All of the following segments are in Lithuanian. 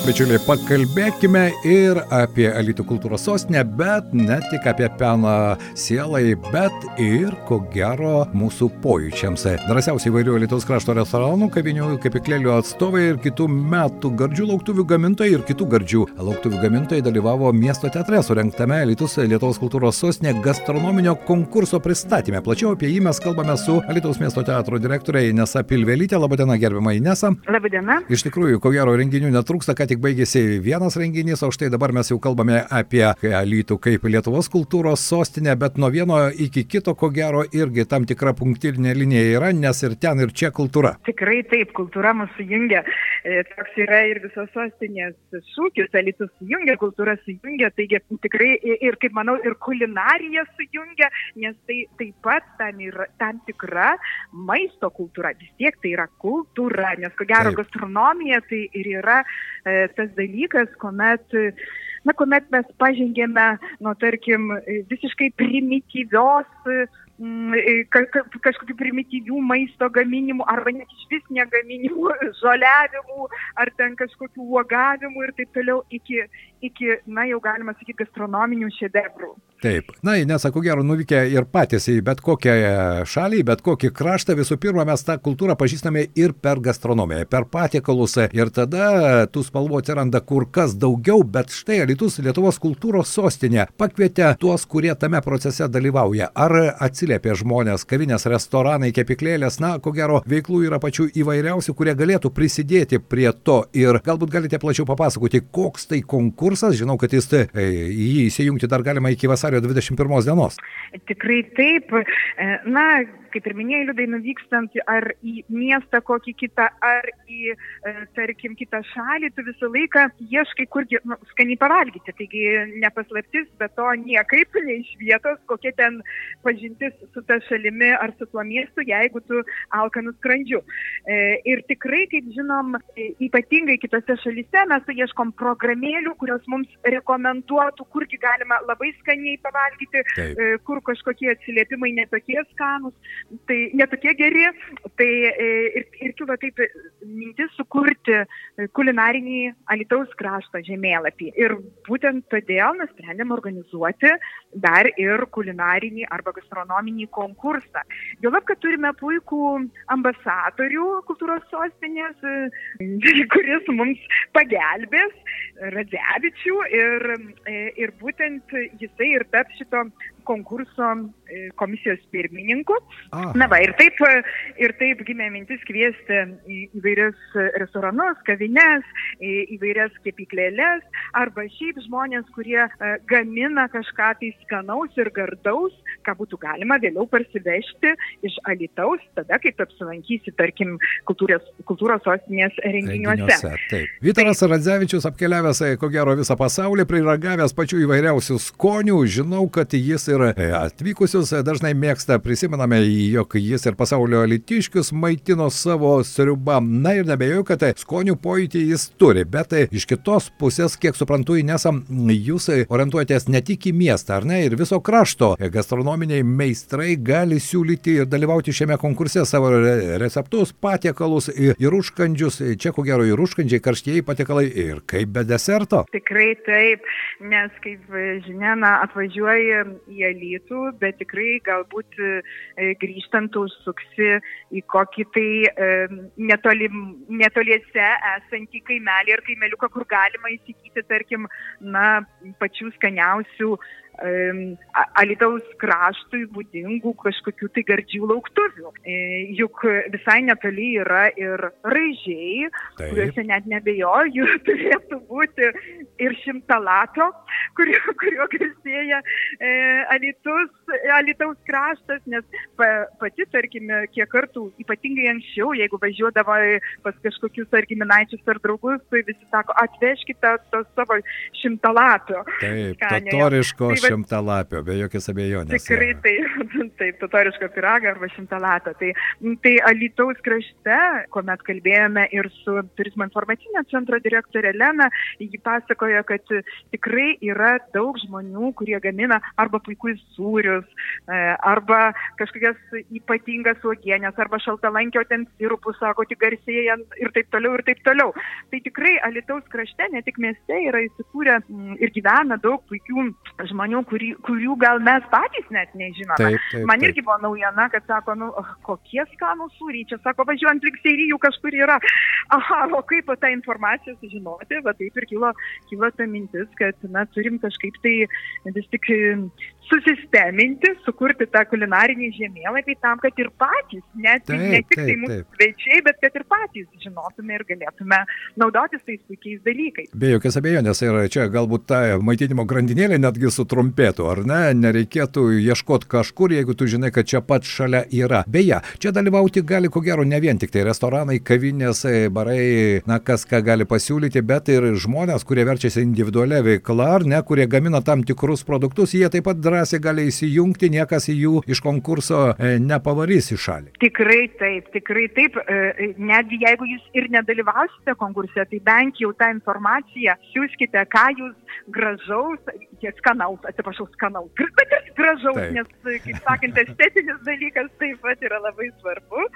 Bičiuliai, pakalbėkime ir apie Alitų kultūros sostinę, bet ne tik apie peną sielai, bet ir, ko gero, mūsų pojūčiams. Drąsiausiai įvairių Alitos krašto restoranų, kavinių, kapiklėlių atstovai ir kitų metų gardžių lauktuvių gamintojai ir kitų gardžių lauktuvių gamintojai dalyvavo miesto teatre surenktame Alitus Lietuvos kultūros sostinė gastronominio konkurso pristatymė. Plačiau apie jį mes kalbame su Alitos miesto teatro direktorė Inesa Pilvelytė. Labadiena, gerbima Inesa. Labadiena. Iš tikrųjų, ko gero renginių netrūksta, kad tik baigėsi vienas renginys, o štai dabar mes jau kalbame apie Alytų kaip Lietuvos kultūros sostinę, bet nuo vieno iki kito, ko gero, irgi tam tikra punktyrinė linija yra, nes ir ten, ir čia kultūra. Tikrai taip, kultūra mūsų jungia. E, toks yra ir visos sostinės šūkis, Alytus sujungia, kultūra sujungia, taigi tikrai ir, kaip manau, ir kulinarija sujungia, nes tai taip pat tam yra tam tikra maisto kultūra. Vis tiek tai yra kultūra, nes ko gero gastronomija tai ir yra e, tas dalykas, kuomet, na, kuomet mes pažengėme nuo, tarkim, visiškai primityvios Mm, ka, kažkokių primityvių maisto gaminimų arba net iš vis negaminimų, žoliavimų ar ten kažkokių uogavimų ir taip toliau iki, iki na jau galima sakyti, gastronominių šedevrų. Taip, na, nesako gero, nuvykę ir patys į bet kokią šalį, bet kokį kraštą, visų pirma, mes tą kultūrą pažįstame ir per gastronomiją, per patiekalus. Ir tada tų spalvų atsiranda kur kas daugiau, bet štai Lietuvos, Lietuvos kultūros sostinė pakvietė tuos, kurie tame procese dalyvauja. Ar atsiliepia žmonės, kavinės, restoranai, kepiklėlės, na, ko gero, veiklų yra pačių įvairiausių, kurie galėtų prisidėti prie to. Ir galbūt galite plačiau papasakoti, koks tai konkursas, žinau, kad jis e, į jį įsijungti dar galima iki vasario vasario 21 dienos. Tikrai taip. E, na, kaip ir minėjai, liudai nuvykstant ar į miestą kokį kitą, ar į, e, tarkim, kitą šalį, tu visą laiką ieškai, kurgi nu, skaniai pavalgyti. Taigi nepaslaptis, bet to niekaip ne iš vietos, kokia ten pažintis su ta šalimi ar su tuo miestu, jeigu tu alkanus skrandžiu. E, ir tikrai, kaip žinom, ypatingai kitose šalyse mes ieškom programėlių, kurios mums rekomenduotų, kurgi galima labai skaniai pavalgyti, Taip. E, kur kažkokie atsiliepimai netokie skanus, tai netokie geri. Tai e, ir, ir kilo taip mintis sukurti kulinarinį Alitaus krašto žemėlapį. Ir būtent todėl nusprendėm organizuoti dar ir kulinarinį arba gastronominį konkursą. Juolab, kad turime puikų ambasadorių kultūros sostinės, e, kuris mums pagelbės, Radzevičių ir, ir būtent jisai ir ta taps šito konkurso e, komisijos pirmininku. Aha. Na va, ir taip, ir taip gimė mintis kviesti į įvairius restoranus, kavines, į įvairias kepiklėlės, arba šiaip žmonės, kurie e, gamina kažką tai skanaus ir gardaus, ką būtų galima vėliau parsivežti iš Alitaus, tada, kai tu apsilankysi, tarkim, kultūros, kultūros sostinės renginiuose. renginiuose taip. Vytaras taip. Radzevičius apkeliavęs, e, ko gero, visą pasaulį, priragavęs pačių įvairiausių skonių, žinau, kad jis ir e, atvykusius dažnai mėgsta, prisimename, jog jis ir pasaulio litiškius maitino savo sriubą. Na ir nebejoju, kad skonių pojūtį jis turi, bet iš kitos pusės, kiek suprantu, nesam, jūs orientuojatės ne tik į miestą, ar ne, ir viso krašto gastronominiai meistrai gali siūlyti ir dalyvauti šiame konkurse savo receptus, patiekalus ir, ir užkandžius. Čia ko gero ir užkandžiai, karštieji patiekalai ir kaip be deserto. Tikrai taip, nes kaip žinia, atvažiuoji į Alytų, bet tikrai galbūt e, grįžtant užsuksi į kokį tai e, netoli, netoliese esantį kaimelį ar kaimeliuką, kur galima įsigyti, tarkim, na, pačių skaniausių Alitaus kraštui būdingų kažkokių tai gardžių lauktuvių. Juk visai netoli yra ir raižiai, Taip. kuriuose net nebejoju, turėtų būti ir šimtalato, kurio, kurio garsėja e, Alitus, Alitaus kraštas, nes pa, pati, tarkime, kiek kartų, ypatingai anksčiau, jeigu važiuodavo pas kažkokius ar giminaičius ar draugus, tai visi sako, atvežkite to savo šimtalato. Taip, totoriško. Tai šimtalapio, be jokios abejonės. Tikrai taip, taip, totoriško pirago arba šimtalatą. Tai, tai Alitaus krašte, kuomet kalbėjome ir su turizmo informacinio centro direktorė Lena, ji pasakojo, kad tikrai yra daug žmonių, kurie gamina arba puikus sūrius, e, arba kažkokias ypatingas uogienės, arba šaltalankio ten sirupus, sako, tik garsėja ir taip toliau, ir taip toliau. Tai tikrai Alitaus krašte, ne tik mieste, yra įsikūrę ir gyvena daug puikių žmonių, kurių, kurių gal mes patys net nežinome. Taip, taip, Man irgi buvo naujiena, kad sako, nu, kokie skanų sūriai, čia sako, važiuojant lik seirijų kažkur yra. Aha, o kaip tą informaciją sužinoti, va taip ir kilo, kilo ta mintis, kad, na, turim kažkaip tai vis tik susisteminti, sukurti tą kulinarinį žemėlapį tam, kad ir patys, net, taip, ne tik tai taip, tai mūsų svečiai, bet kad ir patys žinotume ir galėtume naudotis tais puikiais dalykais. Be jokios abejonės ir čia galbūt ta maitinimo grandinėlė netgi sutrumpėtų, ar ne? Nereikėtų ieškoti kažkur, jeigu tu žinai, kad čia pat šalia yra. Beje, čia dalyvauti gali ko gero ne vien tik tai restoranai, kavinės, barai, na kas ką gali pasiūlyti, bet ir žmonės, kurie verčiasi individualią veiklą, ar ne, kurie gamina tam tikrus produktus, jie taip pat drąsiai gali įsijungti, niekas į jų iš konkurso e, nepavarys į šalį. Tikrai taip, tikrai taip. E, netgi jeigu jūs ir nedalyvausite konkurse, tai bent jau tą informaciją siūskite, ką jūs gražaus, skanaus, atsiprašau, skanaus, bet ir gražaus, taip. nes, kaip sakant, estetinis dalykas taip pat yra labai svarbu.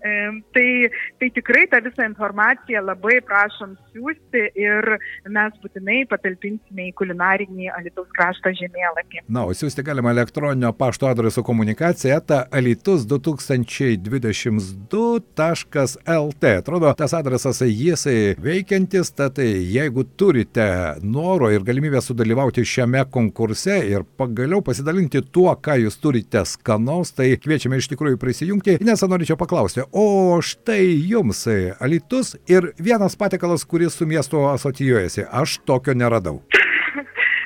Tai, tai tikrai tą visą informaciją labai prašom siūsti ir mes būtinai patalpinsime į kulinarinį Alitaus krašto žemėlapį. Na, o siūsti galima elektroninio pašto adresu komunikacija eta alitus2022.lt. Atrodo, tas adresas jis veikiantis, tad jeigu turite noro ir galimybę sudalyvauti šiame konkurse ir pagaliau pasidalinti tuo, ką jūs turite skanaus, tai kviečiame iš tikrųjų prisijungti, nes norėčiau paklausti, o štai jums Alitus ir vienas patekalas, kuris su miestu asocijuojasi. Aš tokio neradau.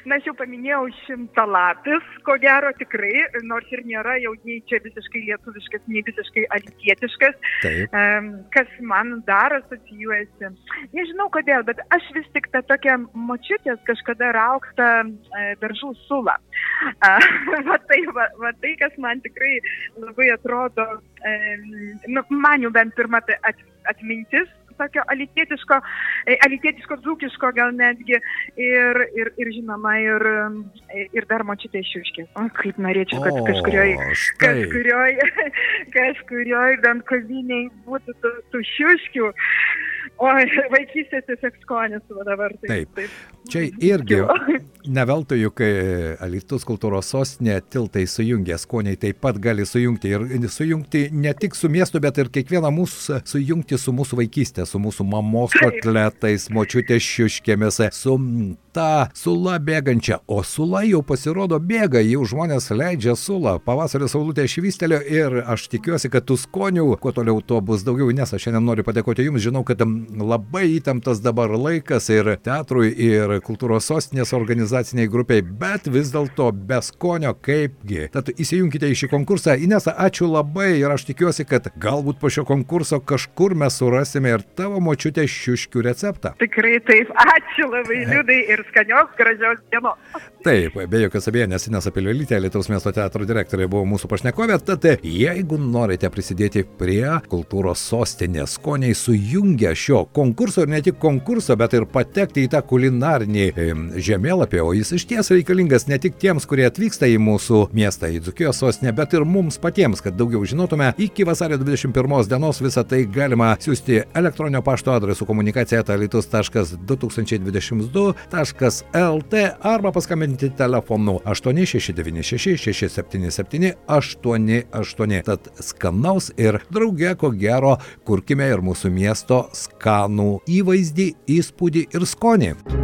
Na, aš jau paminėjau šimtalapis, ko gero tikrai, nors ir nėra jau nei čia visiškai lietuviškas, nei visiškai alitietiškas. Taip. Kas man dar asocijuojasi. Nežinau kodėl, bet aš vis tik tą tokią močiutės kažkada rauktą e, beržų sulą. va, tai, va, va tai, kas man tikrai labai atrodo, nu, man jau bent pirma atmintis tokio alitietiško, e, alitietiško dzūkiško gal netgi ir, ir, ir žinoma, ir, ir dar močiutė šiuškės. O kaip norėčiau, kad kažkurioj, kažkurioj, kažkurioj bent kaviniai būtų tų, tų šiuškių. O vaikystės tiesiog skonis dabar. Taip, taip. taip. Čia irgi neveltui, juk e, Alitus kultūros sostinė tiltai sujungia, skoniai taip pat gali sujungti ir sujungti ne tik su miestu, bet ir kiekvieną mūsų sujungti su mūsų vaikystė, su mūsų mamos kotletais, močiutės šiuškėmis, su ta sula bėgančia, o sula jau pasirodo bėga, jau žmonės leidžia sulą, pavasario saulutė švystelio ir aš tikiuosi, kad tų skonių, kuo toliau to bus daugiau, nes aš šiandien noriu padėkoti Jums, žinau, kad labai įtemptas dabar laikas ir teatrui, ir kultūros sostinės organizaciniai grupiai, bet vis dėlto be skonio kaipgi. Tad įsijunkite į šį konkursą. Inesa, ačiū labai ir aš tikiuosi, kad galbūt po šio konkurso kažkur mes surasime ir tavo močiutės šiuškių receptą. Tikrai taip, ačiū labai liūdai ir skanios, gražios dienos. Taip, be jokios abejonės, Inesa Pilvelytė, Lietuvos miesto teatro direktorė buvo mūsų pašnekovė, tad jeigu norite prisidėti prie kultūros sostinės, skoniai sujungia šio konkurso ir ne tik konkurso, bet ir patekti į tą kulinarinį žemėlapį, o jis iš ties reikalingas ne tik tiems, kurie atvyksta į mūsų miestą, į Dzukijos sostinę, bet ir mums patiems, kad daugiau žinotume, iki vasario 21 dienos visą tai galima siūsti elektroninio pašto adresu komunikacija etalitus.2022 taškas.lt arba paskambinti telefonu 8696 677 88. Tad skanaus ir drauge, ko gero, kurkime ir mūsų miesto skanų įvaizdį, įspūdį ir skonį.